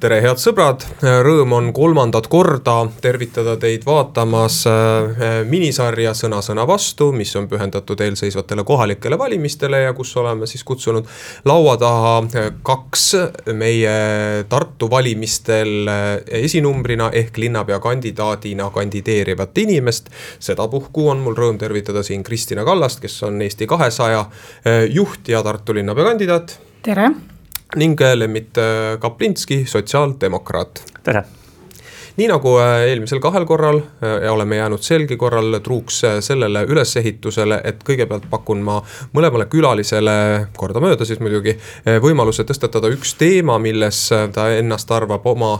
tere, head sõbrad, rõõm on kolmandat korda tervitada teid vaatamas äh, minisarja Sõna sõna vastu, mis on pühendatud eelseisvatele kohalikele valimistele ja kus oleme siis kutsunud laua taha äh, kaks meie Tartu valimistel äh, esinumbrina ehk linnapea kandidaadina kandideerivat inimest. sedapuhku on mul rõõm tervitada siin Kristina Kallast, kes on Eesti kahesaja juht ja Tartu linnapea kandidaat. tere ning Lemmit äh, Kaplinski, sotsiaaldemokraat. tere nii nagu äh, eelmisel kahel korral äh, oleme jäänud selgi korral truuks äh, sellele ülesehitusele, et kõigepealt pakun ma mõlemale külalisele, kordamööda siis muidugi, võimaluse tõstatada üks teema, milles ta ennast arvab oma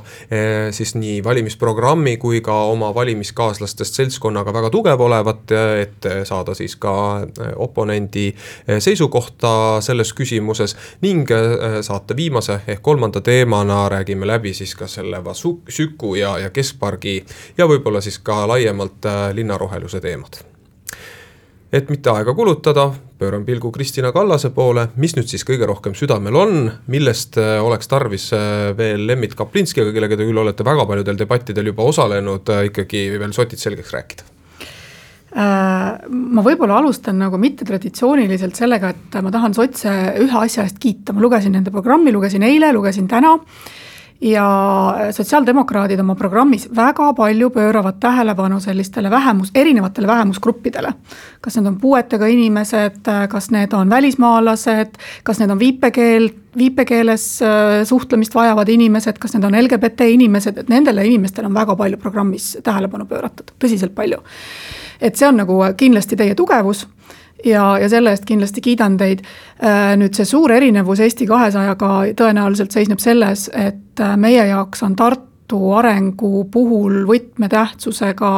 siis nii valimisprogrammi kui ka oma valimiskaaslastest seltskonnaga väga tugev olevat, et saada siis ka oponendi seisukohta selles küsimuses ning saate viimase ehk kolmanda teemana räägime läbi siis ka selle Süku ja, ja keskpargi ja võib-olla siis ka laiemalt äh, linnaroheluse teemad. et mitte aega kulutada, pööran pilgu Kristina Kallase poole, mis nüüd siis kõige rohkem südamel on, millest äh, oleks tarvis äh, veel Lembit Kaplinskiga, kellega te küll olete väga paljudel debattidel juba osalenud, ikkagi veel sotid selgeks rääkida. Ma võib-olla alustan nagu mittetraditsiooniliselt sellega, et ma tahan sotse ühe asja eest kiita, ma lugesin nende programmi, lugesin eile, lugesin täna ja sotsiaaldemokraadid oma programmis väga palju pööravad tähelepanu sellistele vähemus, erinevatele vähemusgruppidele. kas need on puuetega inimesed, kas need on välismaalased, kas need on viipekeel, viipekeeles äh, suhtlemist vajavad inimesed, kas need on LGBT inimesed, et nendele inimestele on väga palju programmis tähelepanu pööratud, tõsiselt palju. et see on nagu kindlasti teie tugevus ja, ja selle eest kindlasti kiidan teid. Äh, nüüd see suur erinevus Eesti kahesajaga tõenäoliselt seisneb selles, et äh, meie jaoks on Tartu arengu puhul võtmetähtsusega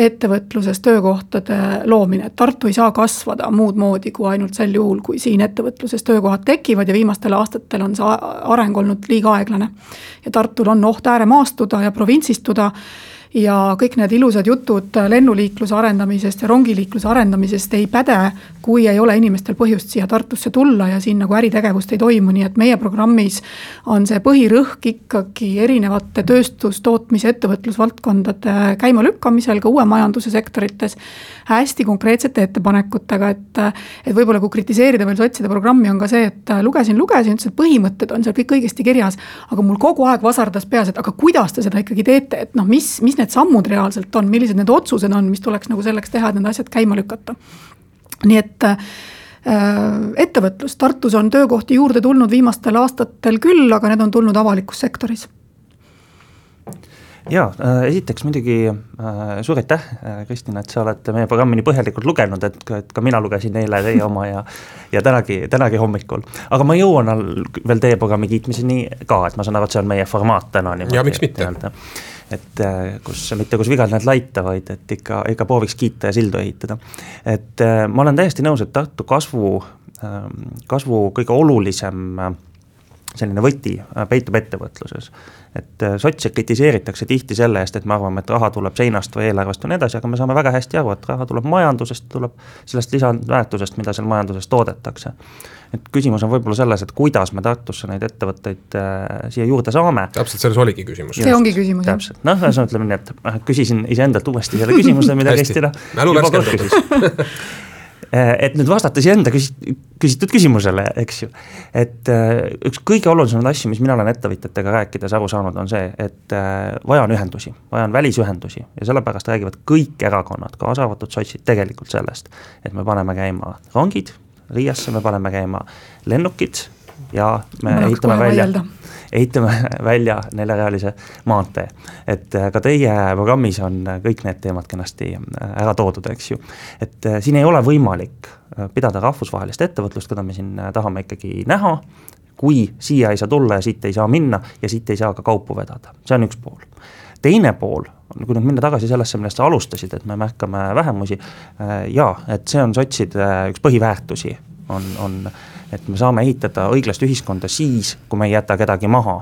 ettevõtluses töökohtade loomine, et Tartu ei saa kasvada muud moodi kui ainult sel juhul, kui siin ettevõtluses töökohad tekivad ja viimastel aastatel on see areng olnud liiga aeglane. ja Tartul on oht ääremaastuda ja provintsistuda ja kõik need ilusad jutud lennuliikluse arendamisest ja rongiliikluse arendamisest ei päde, kui ei ole inimestel põhjust siia Tartusse tulla ja siin nagu äritegevust ei toimu, nii et meie programmis on see põhirõhk ikkagi erinevate tööstus, tootmis, ettevõtlusvaldkondade käimalükkamisel ka uue majanduse sektorites. hästi konkreetsete ettepanekutega, et, et võib-olla kui kritiseerida veel sotside programmi, on ka see, et lugesin, lugesin, ütlesin, et põhimõtted on seal kõik õigesti kirjas, aga mul kogu aeg vasardas peas, et aga kuidas te seda ikkagi teete, et noh, mis, mis need sammud reaalselt on, millised need otsused on, mis tuleks nagu selleks teha, et need asjad käima lükata. nii et äh, ettevõtlus, Tartus on töökohti juurde tulnud viimastel aastatel küll, aga need on tulnud avalikus sektoris jaa, äh, esiteks muidugi äh, suur aitäh, äh, Kristina, et sa oled meie programmi nii põhjalikult lugenud, et, et ka mina lugesin eile teie oma ja ja tänagi, tänagi hommikul. aga ma jõuan veel teie programmi kiitmiseni ka, et ma saan aru, et see on meie formaat täna. ja miks mitte et äh, kus, mitte kus vigad näed laita, vaid et ikka, ikka prooviks kiita ja sildu ehitada. et äh, ma olen täiesti nõus, et Tartu kasvu, ähm, kasvu kõige olulisem äh, selline võti peitub ettevõtluses. et sotse kritiseeritakse tihti selle eest, et me arvame, et raha tuleb seinast või eelarvest ja nii edasi, aga me saame väga hästi aru, et raha tuleb majandusest, tuleb sellest lisandväärtusest, mida seal majanduses toodetakse et küsimus on võib-olla selles, et kuidas me Tartusse neid ettevõtteid äh, siia juurde saame. täpselt, selles oligi küsimus. see ongi küsimus. täpselt, noh, ühesõnaga ütleme nii, et äh, küsisin iseendalt uuesti selle küsimuse, mida Kristina juba kord küsis äh, et nüüd vastates enda küsi-, küsitud küsimusele, eks ju. et äh, üks kõige olulisemaid asju, mis mina olen ettevõtjatega rääkides aru saanud, on see, et äh, vaja on ühendusi, vaja on välisühendusi ja sellepärast räägivad kõik erakonnad, kaasa arvatud sotsid, tegelikult sellest, et me paneme käima rongid Riiasse me paneme käima lennukid ja me ehitame välja, ehitame välja neljarealise maantee. et äh, ka teie programmis on kõik need teemad kenasti äh, ära toodud, eks ju. et äh, siin ei ole võimalik pidada rahvusvahelist ettevõtlust, keda me siin tahame ikkagi näha, kui siia ei saa tulla ja siit ei saa minna ja siit ei saa ka kaupu vedada, see on üks pool teine pool, kui nüüd minna tagasi sellesse, millest sa alustasid, et me märkame vähemusi, äh, jaa, et see on sotside üks põhiväärtusi, on, on, et me saame ehitada õiglast ühiskonda siis, kui me ei jäta kedagi maha.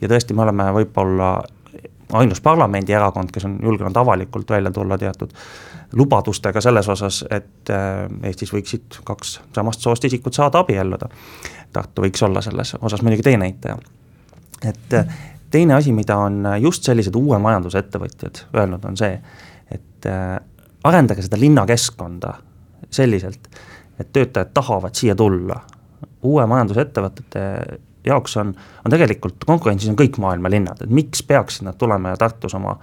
ja tõesti, me oleme võib-olla ainus parlamendierakond, kes on julgenud avalikult välja tulla teatud lubadustega selles osas, et äh, Eestis võiksid kaks samast soost isikut saada abielluda. Tartu võiks olla selles osas muidugi teenäitaja. et teine asi, mida on just sellised uue majanduse ettevõtjad öelnud, on see, et äh, arendage seda linnakeskkonda selliselt, et töötajad tahavad siia tulla. Uue majandusettevõtete jaoks on, on tegelikult konkurentsis on kõik maailma linnad, et miks peaksid nad tulema ja Tartus oma,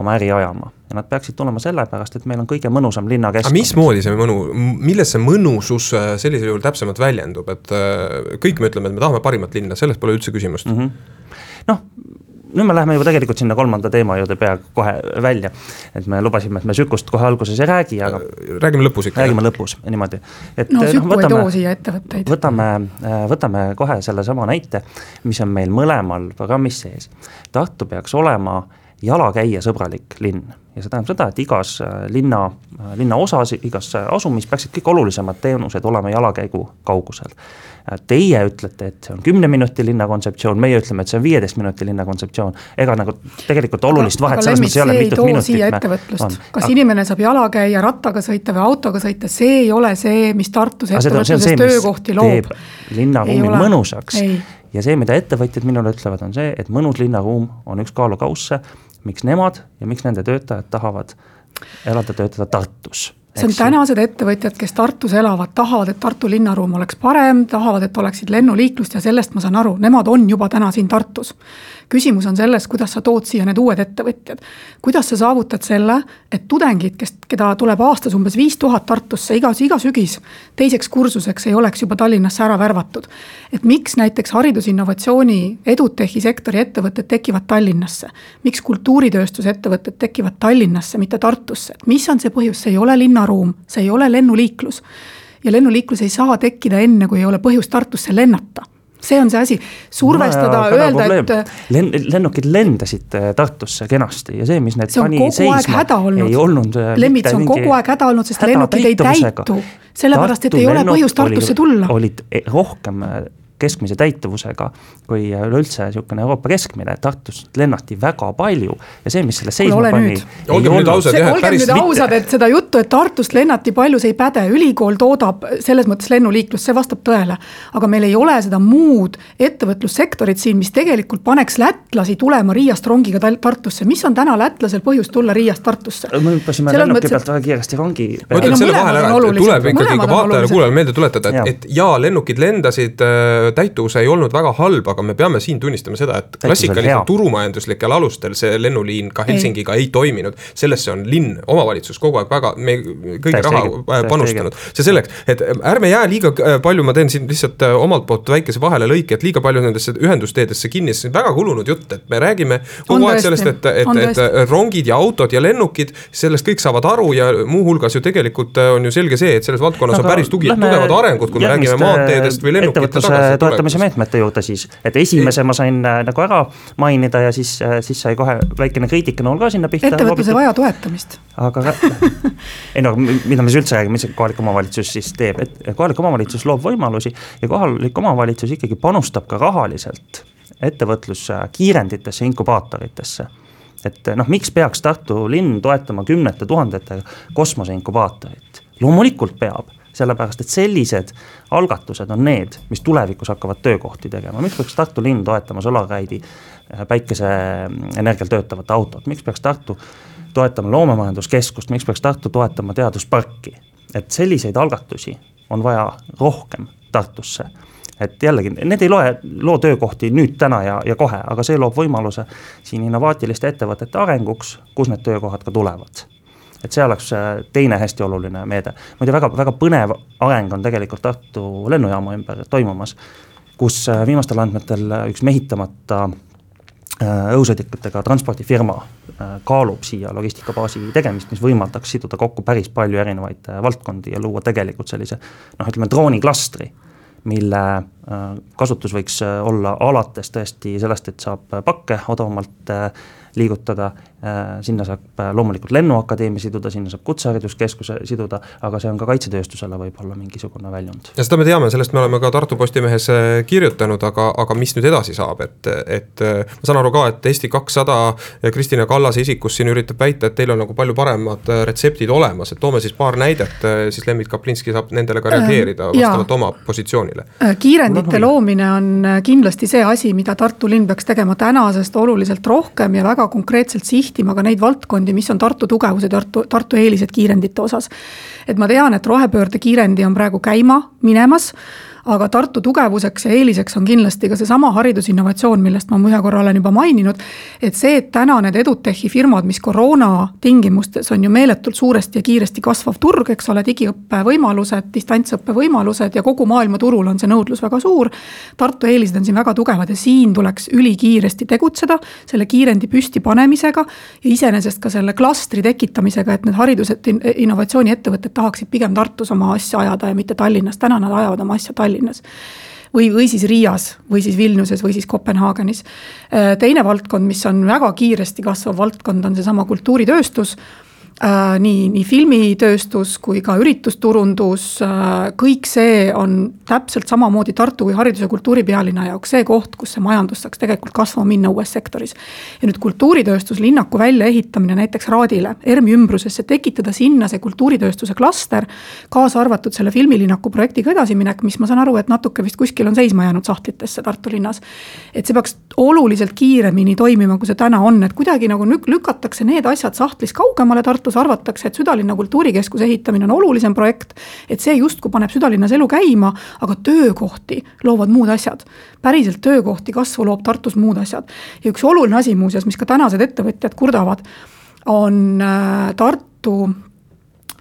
oma äri ajama. ja nad peaksid tulema sellepärast, et meil on kõige mõnusam linnakeskkond. aga mismoodi see mõnu, milles see mõnusus äh, sellisel juhul täpsemalt väljendub, et äh, kõik me ütleme, et me tahame parimat linna, selles pole üldse küsimust mm. -hmm. noh, nüüd me läheme juba tegelikult sinna kolmanda teema juurde peaaegu kohe välja. et me lubasime, et me Sükust kohe alguses ei räägi, aga. Äh, räägime lõpus ikka. räägime lõpus, niimoodi. no Süku no, võtame, ei too siia ettevõtteid. võtame, äh, võtame kohe sellesama näite, mis on meil mõlemal programmis sees. Tartu peaks olema jalakäijasõbralik linn ja see tähendab seda, et igas äh, linna, linnaosas, igas asumis peaksid kõik olulisemad teenused olema jalakäigu kaugusel Teie ütlete, et see on kümne minuti linna kontseptsioon, meie ütleme, et see on viieteist minuti linna kontseptsioon. ega nagu tegelikult olulist vahet selles mõttes ei ole, mitut minutit me. kas aga... inimene saab jala käia, rattaga sõita või autoga sõita, see ei ole see, mis Tartus ettevõtluses töökohti loob. linnaruumi mõnusaks ei. ja see, mida ettevõtjad minule ütlevad, on see, et mõnus linnaruum on üks kaalukausse, miks nemad ja miks nende töötajad tahavad elada, töötada Tartus see on tänased ettevõtjad, kes Tartus elavad, tahavad, et Tartu linnaruum oleks parem, tahavad, et oleksid lennuliiklust ja sellest ma saan aru, nemad on juba täna siin Tartus küsimus on selles, kuidas sa tood siia need uued ettevõtjad. kuidas sa saavutad selle, et tudengid, kes, keda tuleb aastas umbes viis tuhat Tartusse iga, iga sügis teiseks kursuseks ei oleks juba Tallinnasse ära värvatud. et miks näiteks haridusinnovatsiooni edutechi sektori ettevõtted tekivad Tallinnasse? miks kultuuritööstuse ettevõtted tekivad Tallinnasse, mitte Tartusse, et mis on see põhjus, see ei ole linnaruum, see ei ole lennuliiklus ja lennuliiklus ei saa tekkida enne, kui ei ole põhjust Tartusse lennata see on see asi, survestada no,, öelda, et. Len-, lennukid lendasid äh, Tartusse kenasti ja see, mis need see pani seisma, ei olnud. Äh, Lemmits on kogu aeg häda olnud, sest lennukid ei täitu. sellepärast, et ei ole põhjust Tartusse tulla. olid e-, rohkem äh, keskmise täituvusega kui üleüldse niisugune Euroopa keskmine, Tartust lennati väga palju ja see, mis selle seisma pani. olgem nüüd ausad, jah, et päris. nüüd ausad, et seda juttu, et Tartust lennati palju, see ei päde, ülikool toodab selles mõttes lennuliiklust, see vastab tõele. aga meil ei ole seda muud ettevõtlussektorit siin, mis tegelikult paneks lätlasi tulema Riiast rongiga Tartusse, mis on täna lätlasel põhjus tulla Riiast Tartusse? me hüppasime lennuki pealt väga kiiresti rongi peale. ma ütlen selle vahele ära, et tuleb ikkagi ka vaatajale, kuulajale meelde tuletada, et, et jaa, lennukid lendasid täituvus ei olnud väga halb, aga me peame siin tunnistama seda, et klassikalisel turumajanduslikel alustel see lennuliin ka Helsingiga ei, ei toiminud. sellesse on linn, omavalitsus kogu aeg väga, me kõige täiesti raha õige, äh, panustanud. see selleks, et ärme jää liiga äh, palju, ma teen siin lihtsalt äh, omalt poolt väikese vahelelõike, et liiga palju nendesse ühendusteedesse kinni, see on väga kulunud jutt, et me räägime kogu aeg sellest, et, et, et rongid ja autod ja lennukid, sellest kõik saavad aru ja muuhulgas ju tegelikult on ju selge see, et selles valdkonnas no, on päris tugi, tugevad arengud, kui me räägime maanteedest või lennukite tagasi toetamise meetmete juurde siis, et esimese ma sain äh, nagu ära mainida ja siis, äh, siis sai kohe väikene kriitikanool ka sinna pihta. ettevõtluse vaja toetamist. aga ei no mida me siis üldse räägime, mis kohalik omavalitsus siis teeb, et kohalik omavalitsus loob võimalusi ja kohalik omavalitsus ikkagi panustab ka rahaliselt ettevõtluskiirenditesse, inkubaatoritesse. Et noh, miks peaks Tartu linn toetama kümnete tuhandetega kosmoseinkubaatorit? loomulikult peab sellepärast et sellised algatused on need, mis tulevikus hakkavad töökohti tegema, miks peaks Tartu linn toetama Solarride'i äh, päikeseenergial töötavat autot, miks peaks Tartu toetama loomemajanduskeskust, miks peaks Tartu toetama teadusparki? et selliseid algatusi on vaja rohkem Tartusse. Et jällegi, need ei loe, loo töökohti nüüd, täna ja, ja kohe, aga see loob võimaluse siin innovaatiliste ettevõtete arenguks, kus need töökohad ka tulevad et see oleks äh, teine hästi oluline meede. muide, väga, väga põnev areng on tegelikult Tartu lennujaama ümber toimumas, kus äh, viimastel andmetel üks mehitamata äh, õhusõidikutega transpordifirma kaalub siia logistikabaasi tegemist, mis võimaldaks siduda kokku päris palju erinevaid valdkondi ja luua tegelikult sellise noh, ütleme drooniklastri, mille kasutus võiks olla alates tõesti sellest, et saab pakke odavamalt liigutada Äh, sinna saab äh, loomulikult Lennuakadeemia siduda, sinna saab Kutsehariduskeskuse siduda, aga see on ka kaitsetööstusele võib-olla mingisugune väljund. ja seda me teame, sellest me oleme ka Tartu Postimehes äh, kirjutanud, aga, aga mis nüüd edasi saab, et, et ma saan aru ka, et Eesti kakssada Kristina Kallase isikus siin üritab väita, et teil on nagu palju paremad retseptid olemas, et toome siis paar näidet, siis Lembit Kaplinski saab nendele ka reageerida vastavalt oma positsioonile. Kiirendite loomine on kindlasti see asi, mida Tartu linn peaks tegema tänasest oluliselt rohkem ja väga konkreetselt sihtima ka neid valdkondi, mis on Tartu tugevused, Tartu, Tartu eelised kiirendite osas. et ma tean, et rohepöörde kiirendi on praegu käima minemas aga Tartu tugevuseks ja eeliseks on kindlasti ka seesama haridusinnovatsioon, millest ma ühe korra olen juba maininud. et see, et täna need edutechi firmad, mis koroona tingimustes on ju meeletult suuresti ja kiiresti kasvav turg, eks ole, digiõppe võimalused, distantsõppe võimalused ja kogu maailma turul on see nõudlus väga suur. Tartu eelised on siin väga tugevad ja siin tuleks ülikiiresti tegutseda, selle kiirendi püstipanemisega ja iseenesest ka selle klastri tekitamisega, et need haridus, innovatsiooniettevõtted tahaksid pigem Tartus oma asja ajada ja mitte Tallinnas, täna nad ajavad oma asja Tallinnas Tallinnas või, või siis Riias või siis Vilniuses või siis Kopenhaagenis. Äh, teine valdkond, mis on väga kiiresti kasvav valdkond, on seesama kultuuritööstus nii, nii filmitööstus kui ka üritusturundus äh,, kõik see on täpselt samamoodi Tartu kui haridus- ja kultuuripealinna jaoks see koht, kus see majandus saaks tegelikult kasvama minna uues sektoris. ja nüüd kultuuritööstuslinnaku väljaehitamine näiteks Raadile, ERM-i ümbrusesse, tekitada sinna see kultuuritööstuse klaster, kaasa arvatud selle filmilinnaku projektiga edasiminek, mis ma saan aru, et natuke vist kuskil on seisma jäänud sahtlitesse Tartu linnas. et see peaks oluliselt kiiremini toimima, kui see täna on, et kuidagi nagu lükatakse need asjad sahtlis kaugemale Tartus Tartus arvatakse, et südalinna kultuurikeskuse ehitamine on olulisem projekt. et see justkui paneb südalinnas elu käima, aga töökohti loovad muud asjad. päriselt töökohti, kasvu loob Tartus muud asjad. ja üks oluline asi muuseas, mis ka tänased ettevõtjad kurdavad, on äh, Tartu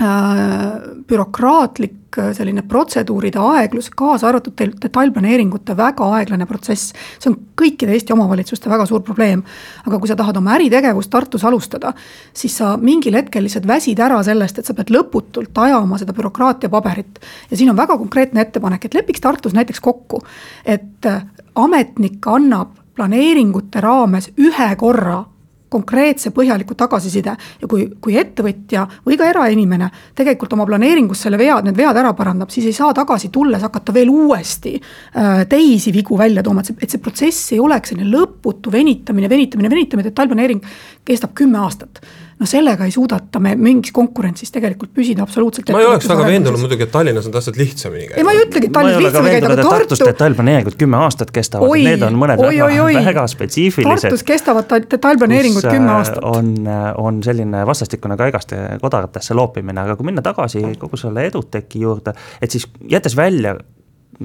Äh, bürokraatlik äh, selline protseduuride aeglus, kaasa arvatud detailplaneeringute väga aeglane protsess. see on kõikide Eesti omavalitsuste väga suur probleem. aga kui sa tahad oma äritegevust Tartus alustada, siis sa mingil hetkel lihtsalt väsid ära sellest, et sa pead lõputult ajama seda bürokraatiapaberit. ja siin on väga konkreetne ettepanek, et lepiks Tartus näiteks kokku, et äh, ametnik annab planeeringute raames ühe korra konkreetse põhjaliku tagasiside ja kui, kui ettevõtja või ka erainimene tegelikult oma planeeringus selle vead, need vead ära parandab, siis ei saa tagasi tulles hakata veel uuesti äh, teisi vigu välja tooma, et see, et see protsess ei oleks selline lõputu venitamine, venitamine, venitamine, detailplaneering kestab kümme aastat no sellega ei suudeta me mingis konkurentsis tegelikult püsida absoluutselt. ma ei oleks väga veendunud muidugi, et Tallinnas on täpselt lihtsamini käia. ei, ma ei ütlegi, et Tallinnas lihtsamini käia, aga Tartu. Tartus detailplaneeringud kümme aastat kestavad, need on mõned oi, väga, oi, väga spetsiifilised. Tartus kestavad detailplaneeringud kümme äh, aastat. on, on selline vastastikune kaigaste kodaratesse loopimine, aga kui minna tagasi kogu selle EduTechi juurde, et siis jättes välja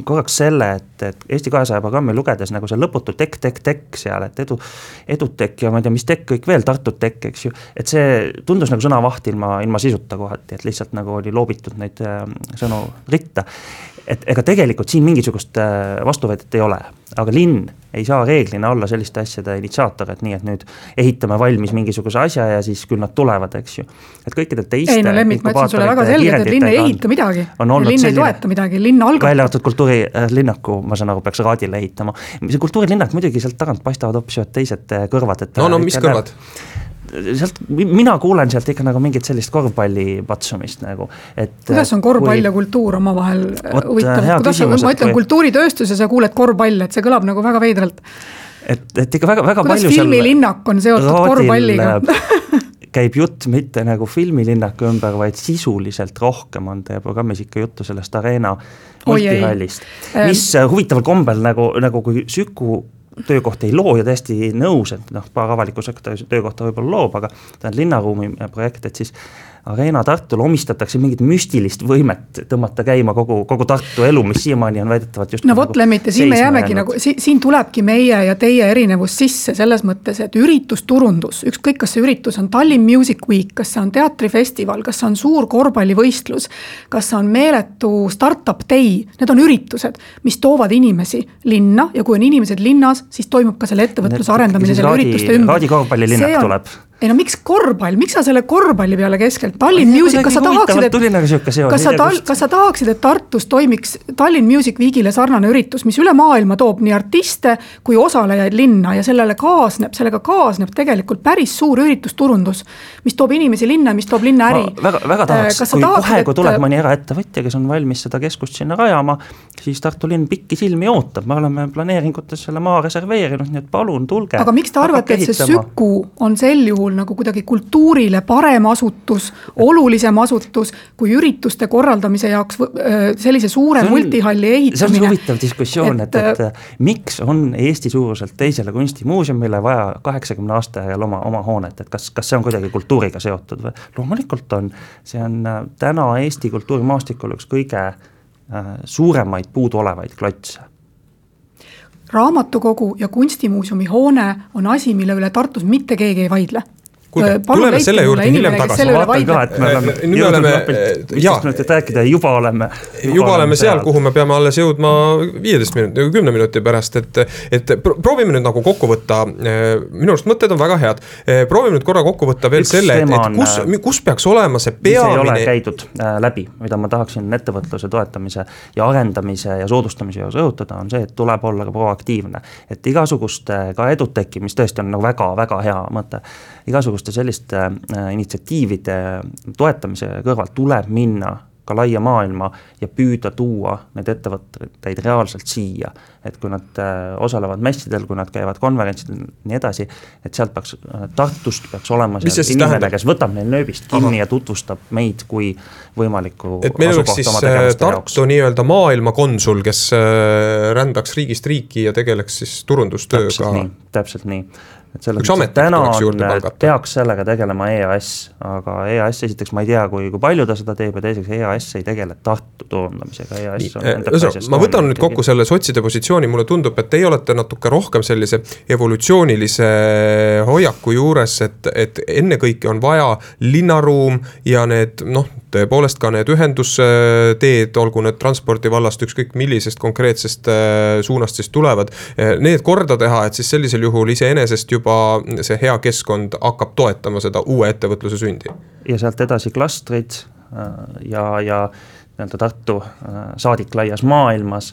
korraks selle, et, et Eesti kahesaja programmi lugedes nagu see lõputu tekk, tekk, tekk seal, et edu, edutekk ja ma ei tea, mis tekk kõik veel, Tartu tekk, eks ju. et see tundus nagu sõnavaht ilma, ilma sisuta kohati, et lihtsalt nagu oli loobitud neid äh, sõnu ritta et ega tegelikult siin mingisugust äh, vastuväidet ei ole, aga linn ei saa reeglina olla selliste asjade initsiaator, et nii, et nüüd ehitame valmis mingisuguse asja ja siis küll nad tulevad, eks ju. et kõikidel teiste. ei no Lemmik, ma ütlesin sulle väga selgelt, et linn ei ehita midagi. linn selline, ei toeta midagi, linn algatab. välja arvatud kultuurilinnaku, ma saan aru, peaks Raadile ehitama. see kultuurilinnak muidugi sealt tagant paistavad hoopis ühed teised äh, kõrvad, et. no, no mis kõrvad? Sealt, mina kuulen sealt ikka nagu mingit sellist korvpalli patsumist nagu, et. kuidas on korvpall ja kultuur omavahel huvitav, kuidas on, ma ütlen kui... kultuuritööstus ja sa kuuled korvpalli, et see kõlab nagu väga veidralt. et, et ikka väga, väga kuidas palju. filmilinnak on seotud korvpalliga käib jutt mitte nagu filmilinnaku ümber, vaid sisuliselt rohkem on teie programmis ikka juttu sellest Arena multirallist, mis huvitaval kombel nagu, nagu kui Süku töökohti ei loo ja täiesti nõus, et noh, paar avaliku sektori töökohta võib-olla loob, aga on linnaruumi projekt, et siis Arena Tartule omistatakse mingit müstilist võimet tõmmata käima kogu, kogu Tartu elu, mis siiamaani on väidetavalt just. no vot nagu, Lemmit ja siin me jäämegi nagu, siin, tulebki meie ja teie erinevus sisse selles mõttes, et üritusturundus, ükskõik, kas see üritus on Tallinn Music Week, kas see on teatrifestival, kas see on suur korvpallivõistlus. kas see on meeletu startup day, need on üritused, mis toovad inimesi linna ja kui on inimesed linnas, siis toimub ka selle ettevõtluse arendamine selle ürituste ümber. Raadi korvpallilinnak tuleb ei no miks korvpall, miks sa selle korvpalli peale keskelt, Tallinn Music, kas sa tahaksid, et. Nagu kas sa, kas sa tahaksid, et Tartus toimiks Tallinn Music Weekile sarnane üritus, mis üle maailma toob nii artiste kui osalejaid linna ja sellele kaasneb, sellega kaasneb tegelikult päris suur üritusturundus. mis toob inimesi linna, mis toob linna äri. väga, väga tahaks, kui tahaksid, kohe, kui tuleb et... mõni eraettevõtja, kes on valmis seda keskust sinna rajama, siis Tartu linn pikisilmi ootab, me oleme planeeringutes selle maa reserveerinud, nii et palun tulge. aga miks te arvate, et see Süku on sel juhul puhul nagu kuidagi kultuurile parem asutus, olulisem asutus kui ürituste korraldamise jaoks sellise suure on, multihalli ehitamine. see on huvitav diskussioon, et, et, et miks on Eesti suuruselt teisele kunstimuuseumile vaja kaheksakümne aasta järel oma, oma hoonet, et kas, kas see on kuidagi kultuuriga seotud või? loomulikult on, see on täna Eesti kultuurimaastikul üks kõige äh, suuremaid puuduolevaid klotse raamatukogu ja kunstimuuseumi hoone on asi, mille üle Tartus mitte keegi ei vaidle kuulge, tuleme selle juurde hiljem tagasi. ma vaatan ka, et me oleme nüüd jõudnud oleme, viisteist minutit rääkida ja juba oleme. juba oleme seal, kuhu me peame alles jõudma viieteist minuti, kümne minuti pärast, et, et proovime nüüd nagu kokku võtta. minu arust mõtted on väga head. proovime nüüd korra kokku võtta veel Üks selle, et, et kus, äh, kus peaks olema see peamine. mis ei ole käidud äh, läbi, mida ma tahaksin ettevõtluse toetamise ja arendamise ja soodustamise juures rõhutada, on see, et tuleb olla ka proaktiivne. et igasuguste ka eduteki, mis tõesti on nagu väga-väga hea mõte igasuguste selliste äh, initsiatiivide toetamise kõrval tuleb minna ka laia maailma ja püüda tuua neid ettevõtteid reaalselt siia. et kui nad äh, osalevad messidel, kui nad käivad konverentsidel, nii edasi, et sealt peaks, äh, Tartust peaks olema seal inimene, kes võtab neil nööbist kinni Aha. ja tutvustab meid kui võimalikku et meil oleks siis Tartu nii-öelda maailmakonsul, kes rändaks riigist riiki ja tegeleks siis turundustööga. täpselt nii, täpselt nii et selles mõttes, et täna on, peaks sellega tegelema EAS, aga EAS esiteks ma ei tea, kui, kui palju ta seda teeb ja teiseks EAS ei tegele Tartu turundamisega, EAS on ühesõnaga, ma võtan nüüd kokku selle sotside positsiooni, mulle tundub, et teie olete natuke rohkem sellise evolutsioonilise hoiaku juures, et, et ennekõike on vaja linnaruum ja need noh, tõepoolest ka need ühendusteed, olgu need transpordi vallast, ükskõik millisest konkreetsest äh, suunast siis tulevad, äh, need korda teha, et siis sellisel juhul iseenesest juba see hea keskkond hakkab toetama seda uue ettevõtluse sündi. ja sealt edasi klastrid äh, ja, ja nii-öelda Tartu saadik laias maailmas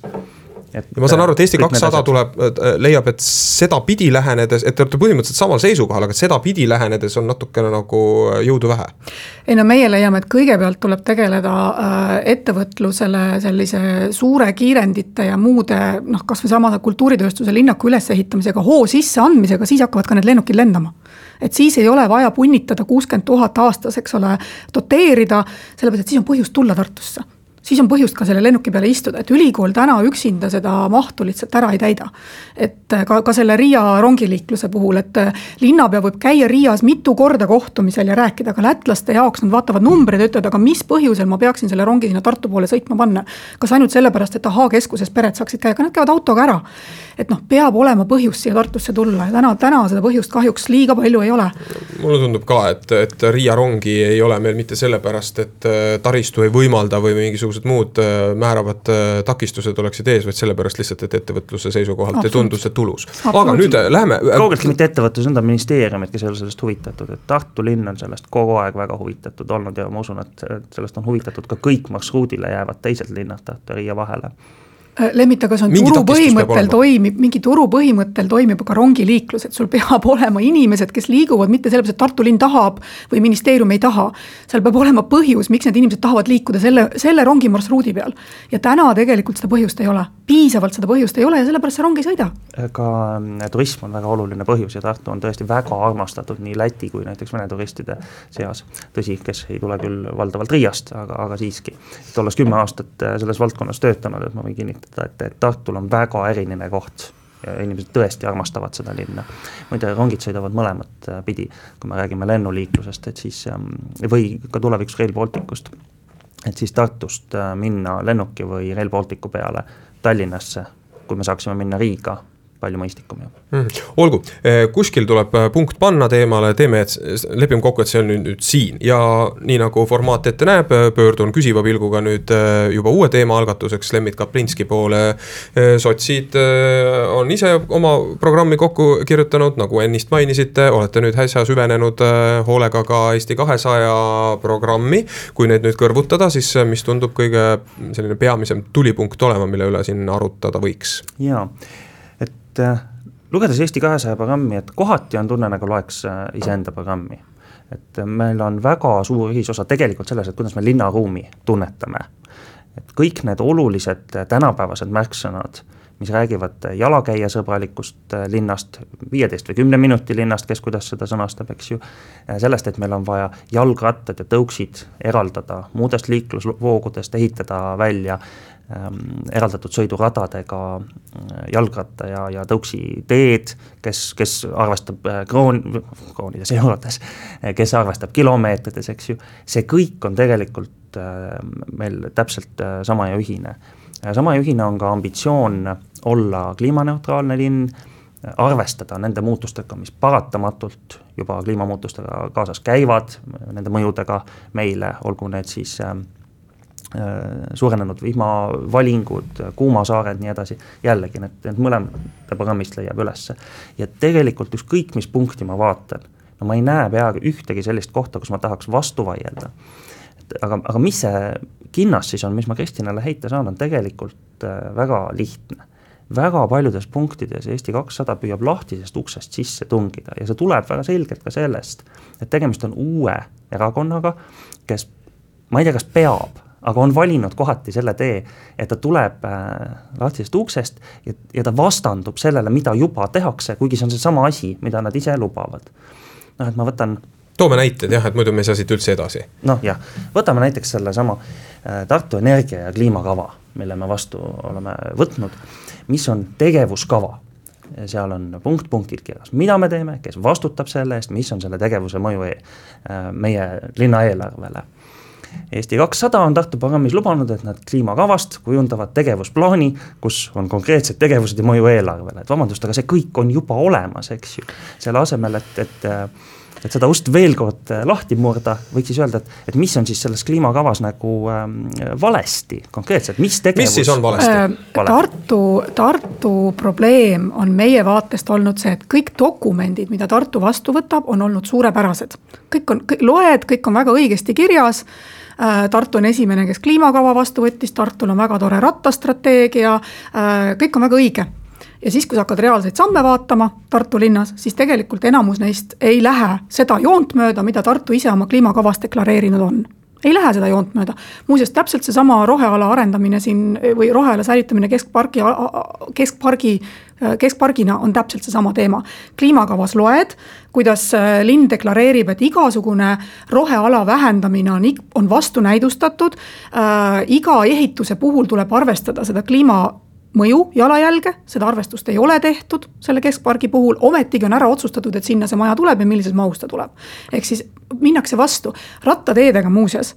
ja ma saan aru, et Eesti kakssada tuleb, leiab, et sedapidi lähenedes, et te olete põhimõtteliselt samal seisukohal, aga sedapidi lähenedes on natukene nagu jõudu vähe. ei no meie leiame, et kõigepealt tuleb tegeleda äh, ettevõtlusele sellise suure kiirendite ja muude noh, kasvõi sama kultuuritööstuse linnaku ülesehitamisega hoo sisseandmisega, siis hakkavad ka need lennukid lendama. Et siis ei ole vaja punnitada kuuskümmend tuhat aastas, eks ole, doteerida, sellepärast et siis on põhjust tulla Tartusse siis on põhjust ka selle lennuki peale istuda, et ülikool täna üksinda seda mahtu lihtsalt ära ei täida. et ka, ka selle Riia rongiliikluse puhul, et linnapea võib käia Riias mitu korda kohtumisel ja rääkida, aga lätlaste jaoks nad vaatavad numbreid ja ütlevad, aga mis põhjusel ma peaksin selle rongi sinna Tartu poole sõitma panna. kas ainult sellepärast, et ahaa, keskuses pered saaksid käia, aga nad käivad autoga ära. et noh, peab olema põhjust siia Tartusse tulla ja täna, täna seda põhjust kahjuks liiga palju ei ole. Mulle tundub ka, et, et Riia rongi ei ole meil mitte sellepärast, et taristu ei võimalda või mingisugused muud äh, määravad äh, takistused oleksid ees, vaid sellepärast lihtsalt, et ettevõtluse seisukohalt ei tundu see tulus. aga nüüd äh, läheme. kaugeltki mitte ettevõtlus, need on ministeeriumid, kes ei ole sellest huvitatud, et Tartu linn on sellest kogu aeg väga huvitatud olnud ja ma usun, et sellest on huvitatud ka kõik marsruudile jäävad teised linnad Tartu ja Riia vahele Äh, Lemmit, aga see on mingi turu põhimõttel toimib, mingi turu põhimõttel toimib ka rongiliiklus, et sul peab olema inimesed, kes liiguvad mitte sellepärast, et Tartu linn tahab või ministeerium ei taha. seal peab olema põhjus, miks need inimesed tahavad liikuda selle, selle rongimarsruudi peal. ja täna tegelikult seda põhjust ei ole, piisavalt seda põhjust ei ole ja sellepärast see rong ei sõida. ka mm, turism on väga oluline põhjus ja Tartu on tõesti väga armastatud nii Läti kui näiteks Vene turistide seas. tõsi, kes ei tule küll valdavalt Riiast, aga, aga siiski. et olles kümme aastat äh, selles valdkonnas töötanud, et ma võin kinnitada kinnitada, et, et Tartul on väga eriline koht ja inimesed tõesti armastavad seda linna. muide, rongid sõidavad mõlemat äh, pidi, kui me räägime lennuliiklusest, et siis ähm, või ka tulevikus Rail Balticust. et siis Tartust äh, minna lennuki või Rail Balticu peale Tallinnasse, kui me saaksime minna Riiga palju mõistlikum ju mm,. olgu, eh, kuskil tuleb eh, punkt panna teemale, teeme, et lepime kokku, et see on nüüd, nüüd siin ja nii nagu formaat ette näeb, eh, pöördun küsiva pilguga nüüd juba uue teema algatuseks Lembit Kaplinski poole. sotsid on ise oma programmi kokku kirjutanud, nagu ennist mainisite, olete nüüd äsja süvenenud hoolega ka Eesti kahesaja programmi. kui neid nüüd kõrvutada, siis mis tundub kõige selline peamisem tulipunkt olema, mille üle siin arutada võiks? jaa et äh, lugedes Eesti kahesaja programmi, et kohati on tunne, nagu loeks äh, iseenda programmi. et äh, meil on väga suur ühisosa tegelikult selles, et kuidas me linnaruumi tunnetame. et kõik need olulised tänapäevased märksõnad, mis räägivad jalakäijasõbralikust linnast, viieteist või kümne minuti linnast, kes kuidas seda sõnastab, eks ju. sellest, et meil on vaja jalgrattad ja tõuksid eraldada muudest liiklusvoogudest, ehitada välja eraldatud sõiduradadega äh, jalgratta ja, ja tõuksi teed, kes, kes arvestab äh, kroon, kroonides, eurodes, kes arvestab kilomeetrites, eks ju, see kõik on tegelikult äh, meil täpselt sama ja ühine. sama ja ühine on ka ambitsioon olla kliimaneutraalne linn, arvestada nende muutustega, mis paratamatult juba kliimamuutustega kaasas käivad, nende mõjudega meile, olgu need siis äh, Äh, suurenenud vihmavalingud, kuumasaared, nii edasi, jällegi need, need mõlemate programmist leiab ülesse. ja tegelikult ükskõik, mis punkti ma vaatan, no ma ei näe peaaegu ühtegi sellist kohta, kus ma tahaks vastu vaielda. aga, aga mis see kinnas siis on, mis ma Kristinale heita saan, on tegelikult äh, väga lihtne väga paljudes punktides Eesti kakssada püüab lahtisest uksest sisse tungida ja see tuleb väga selgelt ka sellest, et tegemist on uue erakonnaga, kes ma ei tea, kas peab, aga on valinud kohati selle tee, et ta tuleb äh, lahtisest uksest ja, ja ta vastandub sellele, mida juba tehakse, kuigi see on seesama asi, mida nad ise lubavad. noh, et ma võtan. toome näited jah, et muidu me ei saa siit üldse edasi. noh jah, võtame näiteks sellesama äh, Tartu Energia ja kliimakava, mille me vastu oleme võtnud, mis on tegevuskava seal on punkt-punktid kirjas, mida me teeme, kes vastutab selle eest, mis on selle tegevuse mõju äh, meie linna eelarvele Eesti kakssada on Tartu programmis lubanud, et nad kliimakavast kujundavad tegevusplaani, kus on konkreetsed tegevused ja mõju eelarvele, et vabandust, aga see kõik on juba olemas, eks ju. selle asemel, et, et et seda ust veel kord lahti murda, võiks siis öelda, et, et mis on siis selles kliimakavas nagu ähm, valesti konkreetselt, mis tegevus. mis siis on valesti äh,? Tartu, Tartu probleem on meie vaatest olnud see, et kõik dokumendid, mida Tartu vastu võtab, on olnud suurepärased. kõik on, loed, kõik on väga õigesti kirjas Äh, Tartu on esimene, kes kliimakava vastu võttis, Tartul on väga tore rattastrateegia, äh, kõik on väga õige. Ja siis, kui sa hakkad reaalseid samme vaatama Tartu linnas, siis tegelikult enamus neist ei lähe seda joont mööda, mida Tartu ise oma kliimakavas deklareerinud on ei lähe seda joont mööda. muuseas, täpselt seesama roheala arendamine siin või roheala säilitamine keskpargi, keskpargi, keskpargina on täpselt seesama teema. kliimakavas loed, kuidas äh, linn deklareerib, et igasugune roheala vähendamine on, on vastunäidustatud äh,. iga ehituse puhul tuleb arvestada seda kliima mõju jalajälge, seda arvestust ei ole tehtud selle keskpargi puhul, ometigi on ära otsustatud, et sinna see maja tuleb ja millises mahus ta tuleb. ehk siis minnakse vastu, rattateedega muuseas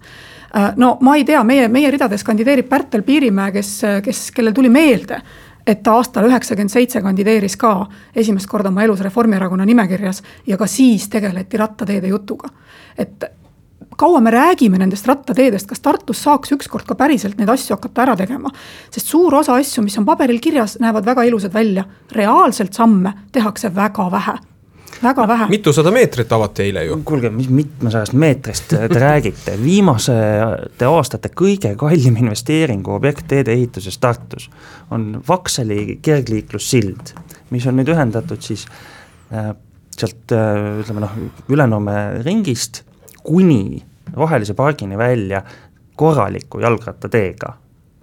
äh, no ma ei tea, meie, meie ridades kandideerib Pärtel Piirimäe, kes, kes, kellel tuli meelde, et ta aastal üheksakümmend seitse kandideeris ka esimest korda oma elus Reformierakonna nimekirjas ja ka siis tegeleti rattateede jutuga. et kaua me räägime nendest rattateedest, kas Tartus saaks ükskord ka päriselt neid asju hakata ära tegema? sest suur osa asju, mis on paberil kirjas, näevad väga ilusad välja, reaalselt samme tehakse väga vähe väga vähe. mitusada meetrit avati eile ju. kuulge, mis mitmesajast meetrist te räägite, viimaste aastate kõige kallim investeeringuobjekt teedeehituses Tartus on Vaksali kergliiklussild, mis on nüüd ühendatud siis äh, sealt äh, ütleme noh, Ülenurme ringist kuni rohelise pargini välja korraliku jalgrattateega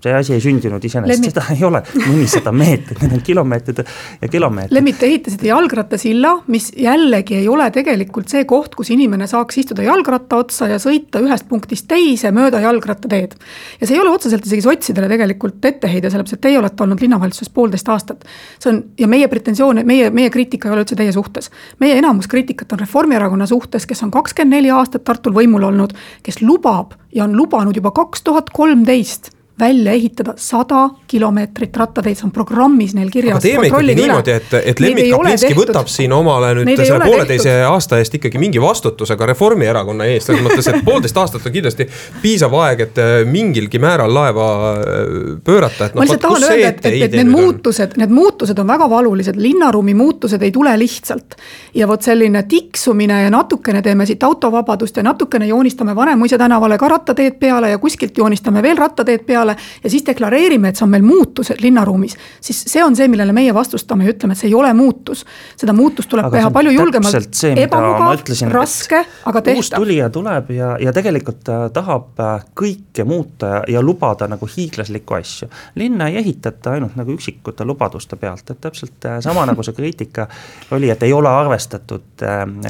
see asi ei sündinud iseenesest, seda ei ole mõnisada meetrit, need on kilomeetrid ja kilomeetrid. Lemmit, te ehitasite jalgrattasilla, mis jällegi ei ole tegelikult see koht, kus inimene saaks istuda jalgratta otsa ja sõita ühest punktist teise mööda jalgrattateed. ja see ei ole otseselt isegi sotsidele tegelikult etteheide, sellepärast et teie olete olnud linnavalitsuses poolteist aastat. see on ja meie pretensioon, meie, meie kriitika ei ole üldse teie suhtes. meie enamus kriitikat on Reformierakonna suhtes, kes on kakskümmend neli aastat Tartul võimul olnud, kes lubab ja on lubanud juba kaks tuhat kolmteist välja ehitada sada kilomeetrit rattateid, see on programmis neil kirjas. aga teeme ikkagi niimoodi, et, et Lembit Kaplinski võtab siin omale nüüd Neid selle pooleteise aasta eest ikkagi mingi vastutuse ka Reformierakonna eest, selles mõttes, et poolteist aastat on kindlasti piisav aeg, et äh, mingilgi määral laeva äh, pöörata, noh. ma lihtsalt tahan öelda, et, et, et need muutused, need muutused on väga valulised, linnaruumi muutused ei tule lihtsalt. ja vot selline tiksumine ja natukene teeme siit autovabadust ja natukene joonistame Vanemuise tänavale ka rattateed peale ja kuskilt joonistame veel rattateed peale peale ja siis deklareerime, et see on meil muutus linnaruumis, siis see on see, millele meie vastustame ja ütleme, et see ei ole muutus. seda muutust tuleb aga teha palju julgemalt, ebamugav, raske, aga tehtav. uus tulija tuleb ja, ja tegelikult äh, tahab äh, kõike muuta ja, ja lubada nagu hiiglaslikku asju. linna ei ehitata ainult nagu üksikute lubaduste pealt, et täpselt äh, sama nagu see kriitika oli, et ei ole arvestatud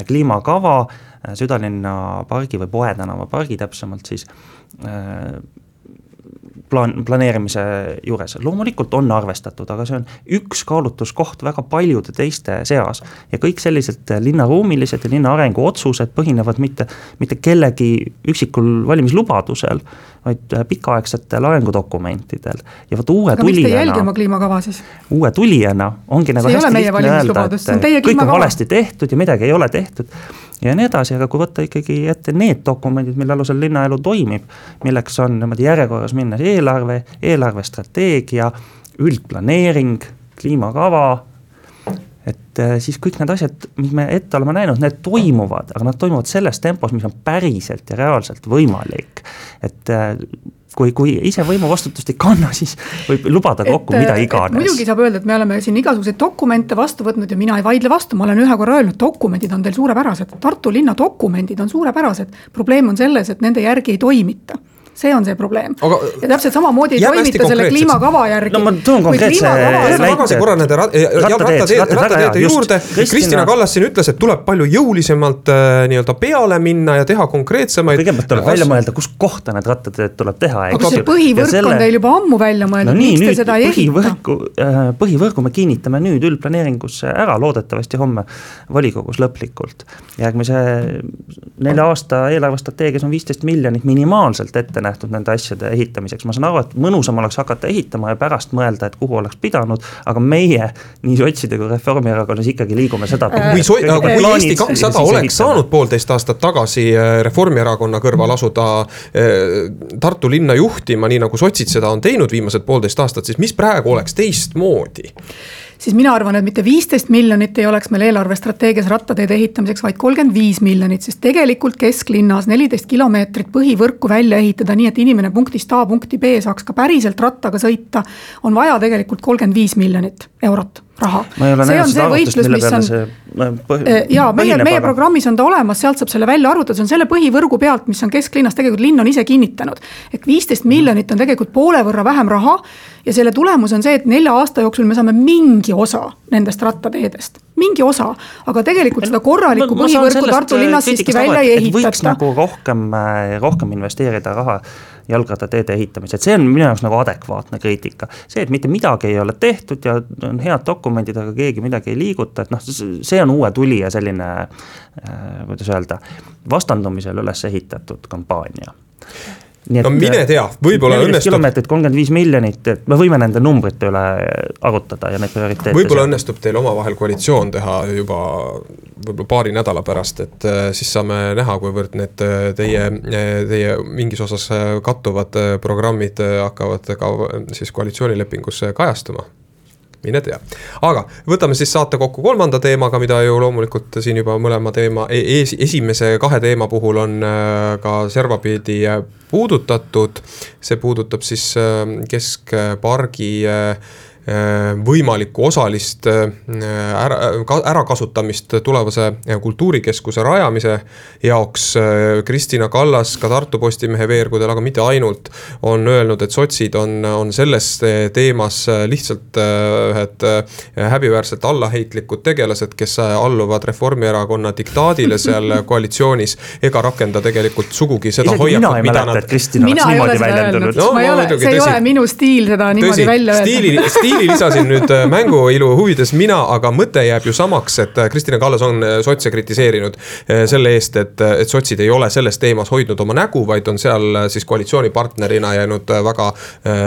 kliimakava südalinna pargi või Poe tänava pargi täpsemalt siis plaan, planeerimise juures, loomulikult on arvestatud, aga see on üks kaalutluskoht väga paljude teiste seas. ja kõik sellised linnaruumilised ja linna arengu otsused põhinevad mitte, mitte kellegi üksikul valimislubadusel, vaid pikaaegsetel arengudokumentidel. ja vot uue aga tulijana. miks te ei jälgi oma kliimakava siis? uue tulijana ongi nagu hästi lihtne öelda, et kõik on valesti tehtud ja midagi ei ole tehtud ja nii edasi, aga kui võtta ikkagi ette need dokumendid, mille alusel linnaelu toimib, milleks on niimoodi järjekorras minnes eelarve, eelarvestrateegia, üldplaneering, kliimakava et äh, siis kõik need asjad, mis me ette oleme näinud, need toimuvad, aga nad toimuvad selles tempos, mis on päriselt ja reaalselt võimalik. et äh, kui, kui ise võimuvastutust ei kanna, siis võib lubada kokku et, mida iganes. muidugi saab öelda, et me oleme siin igasuguseid dokumente vastu võtnud ja mina ei vaidle vastu, ma olen ühe korra öelnud, dokumendid on teil suurepärased, Tartu linna dokumendid on suurepärased. probleem on selles, et nende järgi ei toimita see on see probleem aga.... ja täpselt samamoodi ei toimita selle kliimakava järgi. no ma toon konkreetse näite. tagasi korra nende rattateede, juurde. Kristina Kallas siin ütles, et tuleb palju jõulisemalt äh, nii-öelda peale minna ja teha konkreetsemaid. kõigepealt tuleb välja mõelda, kus kohta need rattateed tuleb teha. aga see põhivõrk selle... on teil juba ammu välja mõeldud no,, miks te seda ei ehita? Äh, põhivõrgu me kinnitame nüüd üldplaneeringusse ära, loodetavasti homme volikogus lõplikult. järgmise nelja aasta eelarvestrateegias on viisteist miljonit minimaalselt ette nähtud nende asjade ehitamiseks, ma saan aru, et mõnusam oleks hakata ehitama ja pärast mõelda, et kuhu oleks pidanud, aga meie nii sotside kui Reformierakonnas ikkagi liigume seda äh,. kui so-, kui Eesti kakssada oleks saanud poolteist aastat tagasi äh, Reformierakonna kõrval asuda äh, Tartu linna juhtima, nii nagu sotsid seda on teinud viimased poolteist aastat, siis mis praegu oleks teistmoodi? Siis mina arvan, et mitte viisteist miljonit ei oleks meil eelarvestrateegias rattateede ehitamiseks, vaid kolmkümmend viis miljonit, sest tegelikult kesklinnas neliteist kilomeetrit põhivõrku välja ehitada, nii et inimene punktist A punkti B saaks ka päriselt rattaga sõita, on vaja tegelikult kolmkümmend viis miljonit eurot raha. see on see võitlus, mis on, äh, jaa, meie, meie programmis on ta olemas, sealt saab selle välja arvutada, see on selle põhivõrgu pealt, mis on kesklinnas, tegelikult linn on ise kinnitanud. et viisteist miljonit on tegelikult poole võrra vähem raha ja selle tulemus on see, et nelja aasta jooksul me saame mingi osa nendest rattateedest, mingi osa. aga tegelikult seda korralikku põhivõrku Tartu linnas siiski välja ei ehitata. võiks nagu rohkem, äh, rohkem investeerida raha jalgrattateede ehitamisel, see on minu jaoks nagu adekvaatne kriitika. see, et mitte midagi ei ole tehtud ja on head dokumendid, aga keegi midagi ei liiguta, et noh, see on uue tulija selline äh,, kuidas öelda, vastandumisel üles ehitatud kampaania nii et no mine tea, võib-olla õnnestub. kilomeetrit, kolmkümmend viis miljonit, et me võime nende numbrite üle arutada ja neid prioriteete. võib-olla õnnestub teil omavahel koalitsioon teha juba võib-olla paari nädala pärast, et äh, siis saame näha, kuivõrd need äh, teie, äh, teie mingis osas kattuvad programmid hakkavad ka siis koalitsioonilepingus kajastuma mine tea. aga võtame siis saate kokku kolmanda teemaga, mida ju loomulikult siin juba mõlema teema ees, esimese kahe teema puhul on ka servapidi puudutatud. see puudutab siis keskpargi Äh, võimalikku osalist äh, ära, ärakasutamist tulevase kultuurikeskuse rajamise jaoks. Äh, Kristina Kallas ka Tartu Postimehe veergudel, aga mitte ainult, on öelnud, et sotsid on, on selles teemas lihtsalt ühed häbiväärselt allaheitlikud tegelased, kes alluvad Reformierakonna diktaadile seal koalitsioonis. ega rakenda tegelikult sugugi seda hoiakut, mida nad. mina ei ole seda öelnud no,, ma ei ole, see ei ole minu stiil seda niimoodi tõsi, välja öelda stiili lisasin nüüd äh, mänguilu huvides mina, aga mõte jääb ju samaks, et äh, Kristina Kallas on äh, sotse kritiseerinud selle eest, et, et sotsid ei ole selles teemas hoidnud oma nägu, vaid on seal siis koalitsioonipartnerina jäänud väga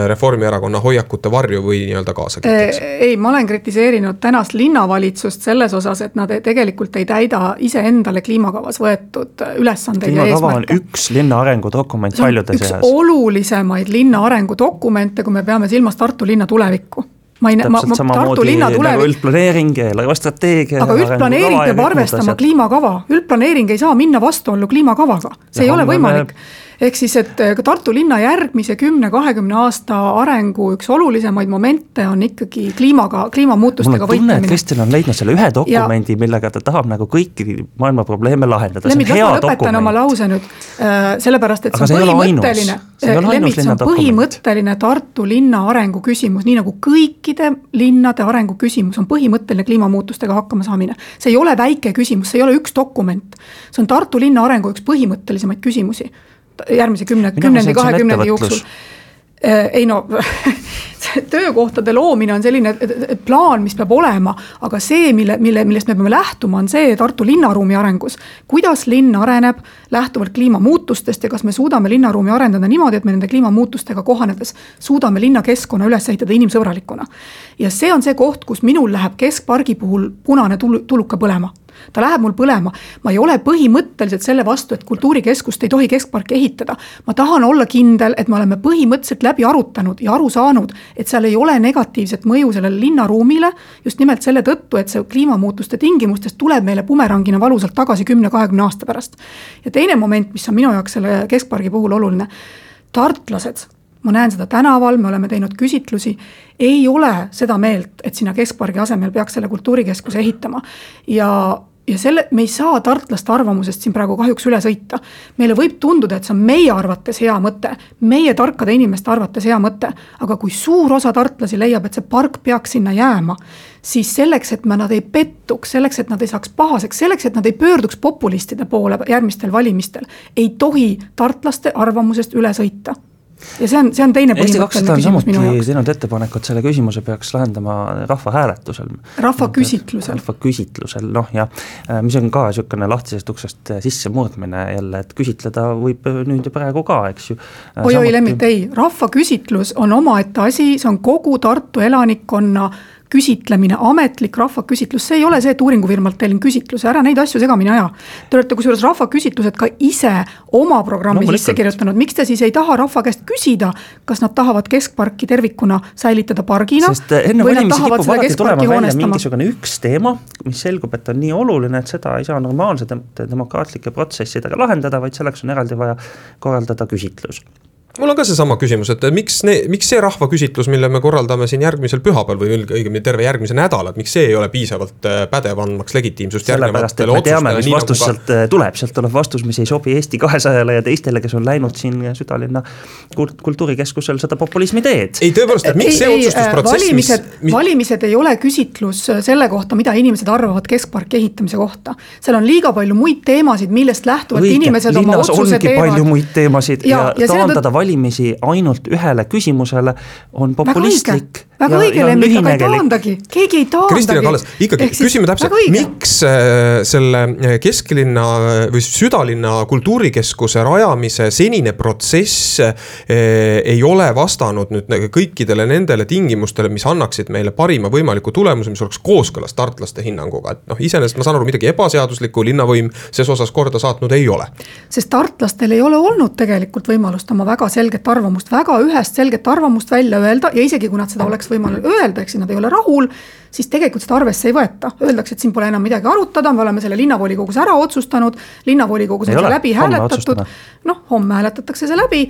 Reformierakonna hoiakute varju või nii-öelda kaasa kiiteks. ei, ma olen kritiseerinud tänast linnavalitsust selles osas, et nad tegelikult ei täida iseendale kliimakavas võetud ülesandeid ja eesmärke. kliimakava on üks linna arengudokument paljude seas. olulisemaid linna arengudokumente, kui me peame silmas Tartu linna tulevikku ma ei näe, ma, ma Tartu linna tulevik nagu. üldplaneering, eelarvestrateegia. aga üldplaneering peab arvestama kliimakava, üldplaneering ei saa minna vastuollu kliimakavaga, see no, ei ole võimalik me ehk siis, et ka Tartu linna järgmise kümne-kahekümne aasta arengu üks olulisemaid momente on ikkagi kliimaga, kliimamuutustega võitlemine. mul on tunne, et Kristel on leidnud selle ühe dokumendi millega ta tahab nagu kõiki maailma probleeme lahendada. Lemmit, las ma lõpetan oma lause nüüd äh,, sellepärast et see on põhimõtteline, Lemmit, see on põhimõtteline Tartu linna arengu küsimus, nii nagu kõikide linnade arengu küsimus on põhimõtteline kliimamuutustega hakkama saamine. see ei ole väike küsimus, see ei ole üks dokument, see on Tartu linna arengu üks põhimõttelisemaid küsimusi järgmise kümne, kümnendi, kahekümnendi jooksul Äh, ei no töökohtade loomine on selline plaan, mis peab olema, aga see, mille, mille, millest me peame lähtuma, on see Tartu linnaruumi arengus. kuidas linn areneb lähtuvalt kliimamuutustest ja kas me suudame linnaruumi arendada niimoodi, et me nende kliimamuutustega kohanedes suudame linnakeskkonna üles ehitada inimsõbralikuna. ja see on see koht, kus minul läheb keskpargi puhul punane tulu, tuluka põlema ta läheb mul põlema. ma ei ole põhimõtteliselt selle vastu, et kultuurikeskust ei tohi keskparki ehitada. ma tahan olla kindel, et me oleme põhimõtteliselt läbi arutanud ja aru saanud, et seal ei ole negatiivset mõju sellele linnaruumile. just nimelt selle tõttu, et see kliimamuutuste tingimustes tuleb meile bumerangina valusalt tagasi kümne-kahekümne aasta pärast. ja teine moment, mis on minu jaoks selle keskpargi puhul oluline. tartlased ma näen seda tänaval, me oleme teinud küsitlusi, ei ole seda meelt, et sinna keskpargi asemel peaks selle kultuurikeskuse ehitama. ja ja selle, me ei saa tartlaste arvamusest siin praegu kahjuks üle sõita. meile võib tunduda, et see on meie arvates hea mõte, meie tarkade inimeste arvates hea mõte, aga kui suur osa tartlasi leiab, et see park peaks sinna jääma, siis selleks, et me nad ei pettuks, selleks, et nad ei saaks pahaseks, selleks, et nad ei pöörduks populistide poole järgmistel valimistel, ei tohi tartlaste arvamusest üle sõita ja see on, see on teine põhimõtteline küsimus minu jaoks. teinud ettepaneku, et selle küsimuse peaks lahendama rahvahääletusel. rahvaküsitlusel. rahvaküsitlusel, noh jah, äh, mis on ka niisugune lahtisest uksest sissemurdmine jälle, et küsitleda võib nüüd ja praegu ka, eks ju. oi-oi Samuti..., Lemmit, ei, rahvaküsitlus on omaette asi, see on kogu Tartu elanikkonna küsitlemine, ametlik rahvaküsitlus, see ei ole see, et uuringufirmalt tellin küsitluse, ära neid asju segamini aja. Te olete kusjuures rahvaküsitlused ka ise oma programmi no, sisse kirjutanud, miks te siis ei taha rahva käest küsida, kas nad tahavad keskparki tervikuna säilitada pargina. sest eh, enne valimisi kipub alati tulema välja mingisugune üks teema, mis selgub, et on nii oluline, et seda ei saa normaalsete demokraatlike protsessidega lahendada, vaid selleks on eraldi vaja korraldada küsitlus mul on ka seesama küsimus, et miks miks see rahvaküsitlus, mille me korraldame siin järgmisel pühapäeval või õigemini terve järgmise nädala, et miks see ei ole piisavalt äh, pädev andmaks legitiimsust sellepärast, et me teame, mis vastus nagu sealt äh, tuleb, sealt tuleb vastus, mis ei sobi Eesti kahesajale ja teistele, kes on läinud siin südalinna kultuurikeskusel seda populismi teed. ei, tõepoolest, et miks ei, see otsustusprotsess, valimised mis..., valimised ei ole küsitlus selle kohta, mida inimesed arvavad keskparki ehitamise kohta. seal on liiga palju muid teemasid, millest lähtuvalt Õige, inimesed oma otsuse teevad. palju muid teemasid ja, ja, ja taandada valimisi valimisi ainult ühele küsimusele on populistlik. väga õige, Lemmik, aga ei taandagi, keegi ei taandagi. Kristina Kallas, ikkagi Ehk küsime täpselt, miks äh, selle äh, kesklinna äh, või südalinna kultuurikeskuse rajamise senine protsess ei ole vastanud nüüd kõikidele nendele tingimustele, mis annaksid meile parima võimaliku tulemuse, mis oleks kooskõlas tartlaste hinnanguga, et noh, iseenesest ma saan aru, midagi ebaseaduslikku linnavõim ses osas korda saatnud ei ole. sest tartlastel ei ole olnud tegelikult võimalust oma väga selget arvamust, väga ühest selget arvamust välja öelda ja isegi kui nad seda oleks võimalik öelda, siis nad ei ole rahul, siis tegelikult seda arvesse ei võeta. Öeldakse, et siin pole enam midagi arutada, me oleme selle linnavolikogus ära otsustanud, linnavolikogus on see läbi hääletatud. noh, homme hääletatakse see läbi,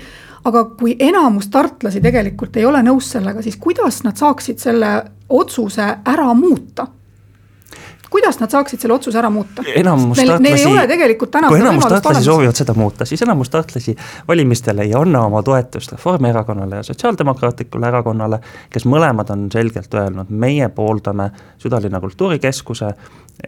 aga kui enamus tartlasi tegelikult ei ole nõus sellega, siis kuidas nad saaksid selle otsuse ära muuta kuidas nad saaksid selle otsuse ära muuta? enamus neil, neil ei ole tegelikult täna kui enamus tahtlasi soovivad seda muuta, siis enamus tahtlasi valimistele ei anna oma toetust Reformierakonnale ja Sotsiaaldemokraatlikule Erakonnale, kes mõlemad on selgelt öelnud, meie pooldame südalinna kultuurikeskuse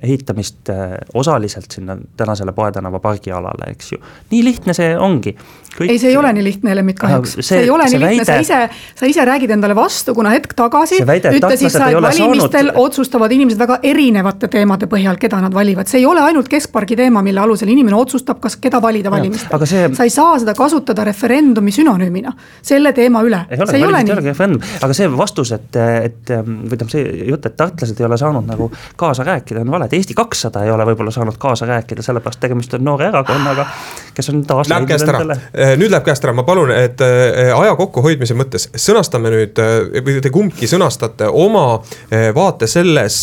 ehitamist äh, osaliselt sinna tänasele Poe tänava pargialale, eks ju. nii lihtne see ongi. Kõik... ei, see ei ole nii lihtne, Lemmit, kahjuks. see, ei ole nii lihtne sa ise, sa ise räägid endale vastu, kuna hetk tagasi väide, ütlesid sa, et valimistel saanud... otsustavad inimesed väga erinevate teemade põhjal, keda nad valivad. see ei ole ainult keskpargi teema, mille alusel inimene otsustab, kas, keda valida valimistel. See... sa ei saa seda kasutada referendumi sünonüümina selle teema üle. ei ole, valimised ei olegi referendum, aga see vastus, et, et või tähendab see jutt, et tartlased ei ole saanud nagu kaasa rääkida, on vale vale, et Eesti kakssada ei ole võib-olla saanud kaasa rääkida, sellepärast tegemist on noore erakonnaga, kes on taas Läheb käest ära. äh, nüüd läheb käest ära, ma palun, et äh, aja kokkuhoidmise mõttes sõnastame nüüd äh, või te kumbki sõnastate oma vaate selles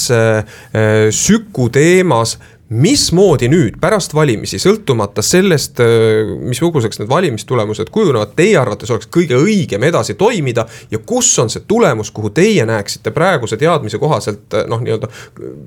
Süku teemas mismoodi nüüd pärast valimisi, sõltumata sellest, missuguseks need valimistulemused kujunevad, teie arvates oleks kõige õigem edasi toimida ja kus on see tulemus, kuhu teie näeksite praeguse teadmise kohaselt noh, nii-öelda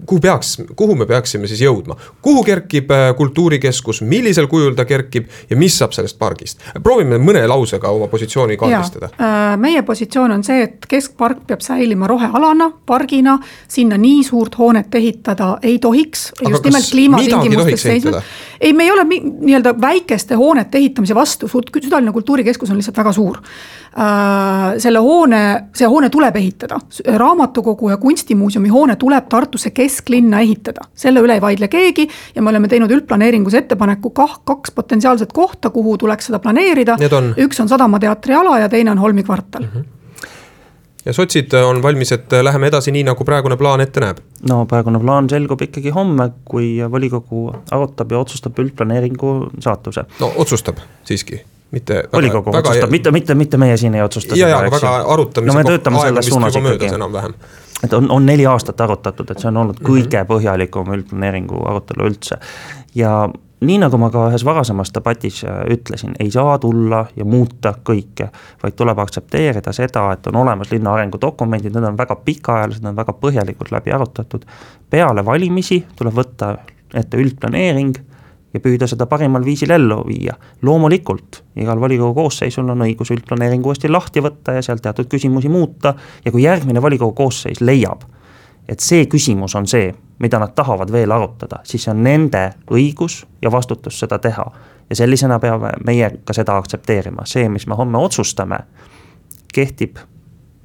kuhu peaks, kuhu me peaksime siis jõudma, kuhu kerkib kultuurikeskus, millisel kujul ta kerkib ja mis saab sellest pargist? proovime mõne lausega oma positsiooni kaardistada. meie positsioon on see, et keskpark peab säilima rohealana, pargina, sinna nii suurt hoonet ehitada ei tohiks. just nimelt kliimatingimustes seisnud. ei, me ei ole nii-öelda väikeste hoonete ehitamise vastu, südalinna kultuurikeskus on lihtsalt väga suur äh,. selle hoone, see hoone tuleb ehitada, raamatukogu ja kunstimuuseumi hoone tuleb Tartusse kesklinna ehitada, selle üle ei vaidle keegi. ja me oleme teinud üldplaneeringus ettepaneku kah kaks potentsiaalset kohta, kuhu tuleks seda planeerida. üks on Sadama teatri ala ja teine on Holmi kvartal mm. -hmm ja sotsid on valmis, et läheme edasi nii, nagu praegune plaan ette näeb? no praegune plaan selgub ikkagi homme, kui volikogu arutab ja otsustab üldplaneeringu saatuse. no otsustab siiski mitte. volikogu väga, otsustab, mitte, mitte, mitte meie siin ei otsusta. ja, ja, aga väga arutamise no, aeg on vist juba möödas enam-vähem. et on, on neli aastat arutatud, et see on olnud -hmm. kõige põhjalikum üldplaneeringu arutelu üldse ja nii nagu ma ka ühes varasemas debatis äh, ütlesin, ei saa tulla ja muuta kõike, vaid tuleb aktsepteerida seda, et on olemas linna arengudokumendid, need on väga pikaajalised, need on väga põhjalikult läbi arutatud. peale valimisi tuleb võtta ette üldplaneering ja püüda seda parimal viisil ellu viia. loomulikult, igal volikogu koosseisul on õigus üldplaneering uuesti lahti võtta ja seal teatud küsimusi muuta ja kui järgmine volikogu koosseis leiab, et see küsimus on see, mida nad tahavad veel arutada, siis see on nende õigus ja vastutus seda teha. ja sellisena peame meie ka seda aktsepteerima, see, mis me homme otsustame, kehtib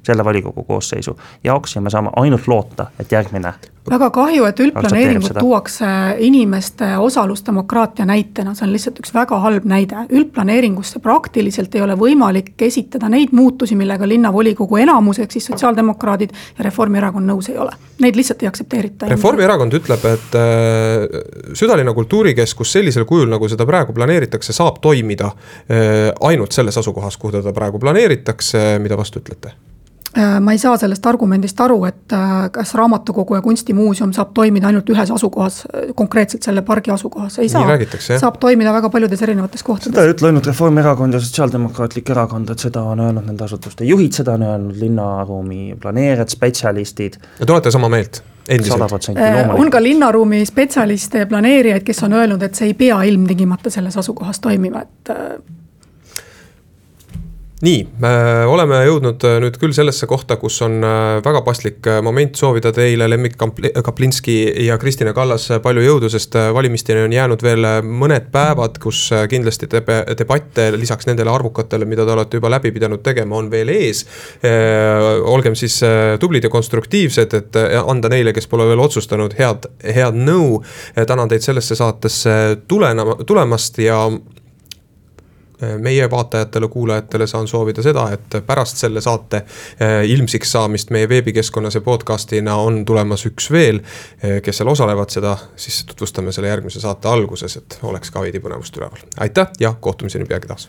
selle volikogu koosseisu jaoks ja me saame ainult loota, et järgmine. väga kahju, et üldplaneeringut tuuakse inimeste osalusdemokraatia näitena, see on lihtsalt üks väga halb näide. üldplaneeringusse praktiliselt ei ole võimalik esitada neid muutusi, millega linnavolikogu enamus ehk siis sotsiaaldemokraadid ja Reformierakond nõus ei ole. Neid lihtsalt ei aktsepteerita. Reformierakond ütleb, et äh, südalinna kultuurikeskus sellisel kujul, nagu seda praegu planeeritakse, saab toimida äh, ainult selles asukohas, kuhu teda praegu planeeritakse, mida vastu ütlete? Äh, ma ei saa sellest argumendist aru, et äh, kas raamatukogu ja kunstimuuseum saab toimida ainult ühes asukohas, äh, konkreetselt selle pargi asukohas, ei saa. saab toimida väga paljudes erinevates kohtades. seda ei ütle ainult Reformierakond ja Sotsiaaldemokraatlik Erakond, et seda on öelnud nende asutuste juhid, seda on öelnud linnaruumi planeerijad, spetsialistid. ja te olete sama meelt? endiselt. on ka linnaruumi spetsialiste ja planeerijaid, kes on öelnud, et see ei pea ilmtingimata selles asukohas toimima, et nii, me oleme jõudnud äh, nüüd küll sellesse kohta, kus on äh, väga paslik äh, moment soovida teile, Lemmik Kaplinski ja Kristina Kallas, palju jõudu, sest valimisteni on jäänud veel mõned päevad, kus kindlasti deb-, debatte lisaks nendele arvukatele, mida te olete juba läbi pidanud tegema, on veel ees. olgem siis tublid ja konstruktiivsed, et anda neile, kes pole veel otsustanud, head, head nõu. tänan teid sellesse saatesse tulema, tulemast ja meie vaatajatele, kuulajatele saan soovida seda, et pärast selle saate eh, ilmsiks saamist meie veebikeskkonnas ja podcast'ina on tulemas üks veel. Eh, kes seal osalevad, seda siis tutvustame selle järgmise saate alguses, et oleks ka veidi põnevust üleval. aitäh ja kohtumiseni peagi taas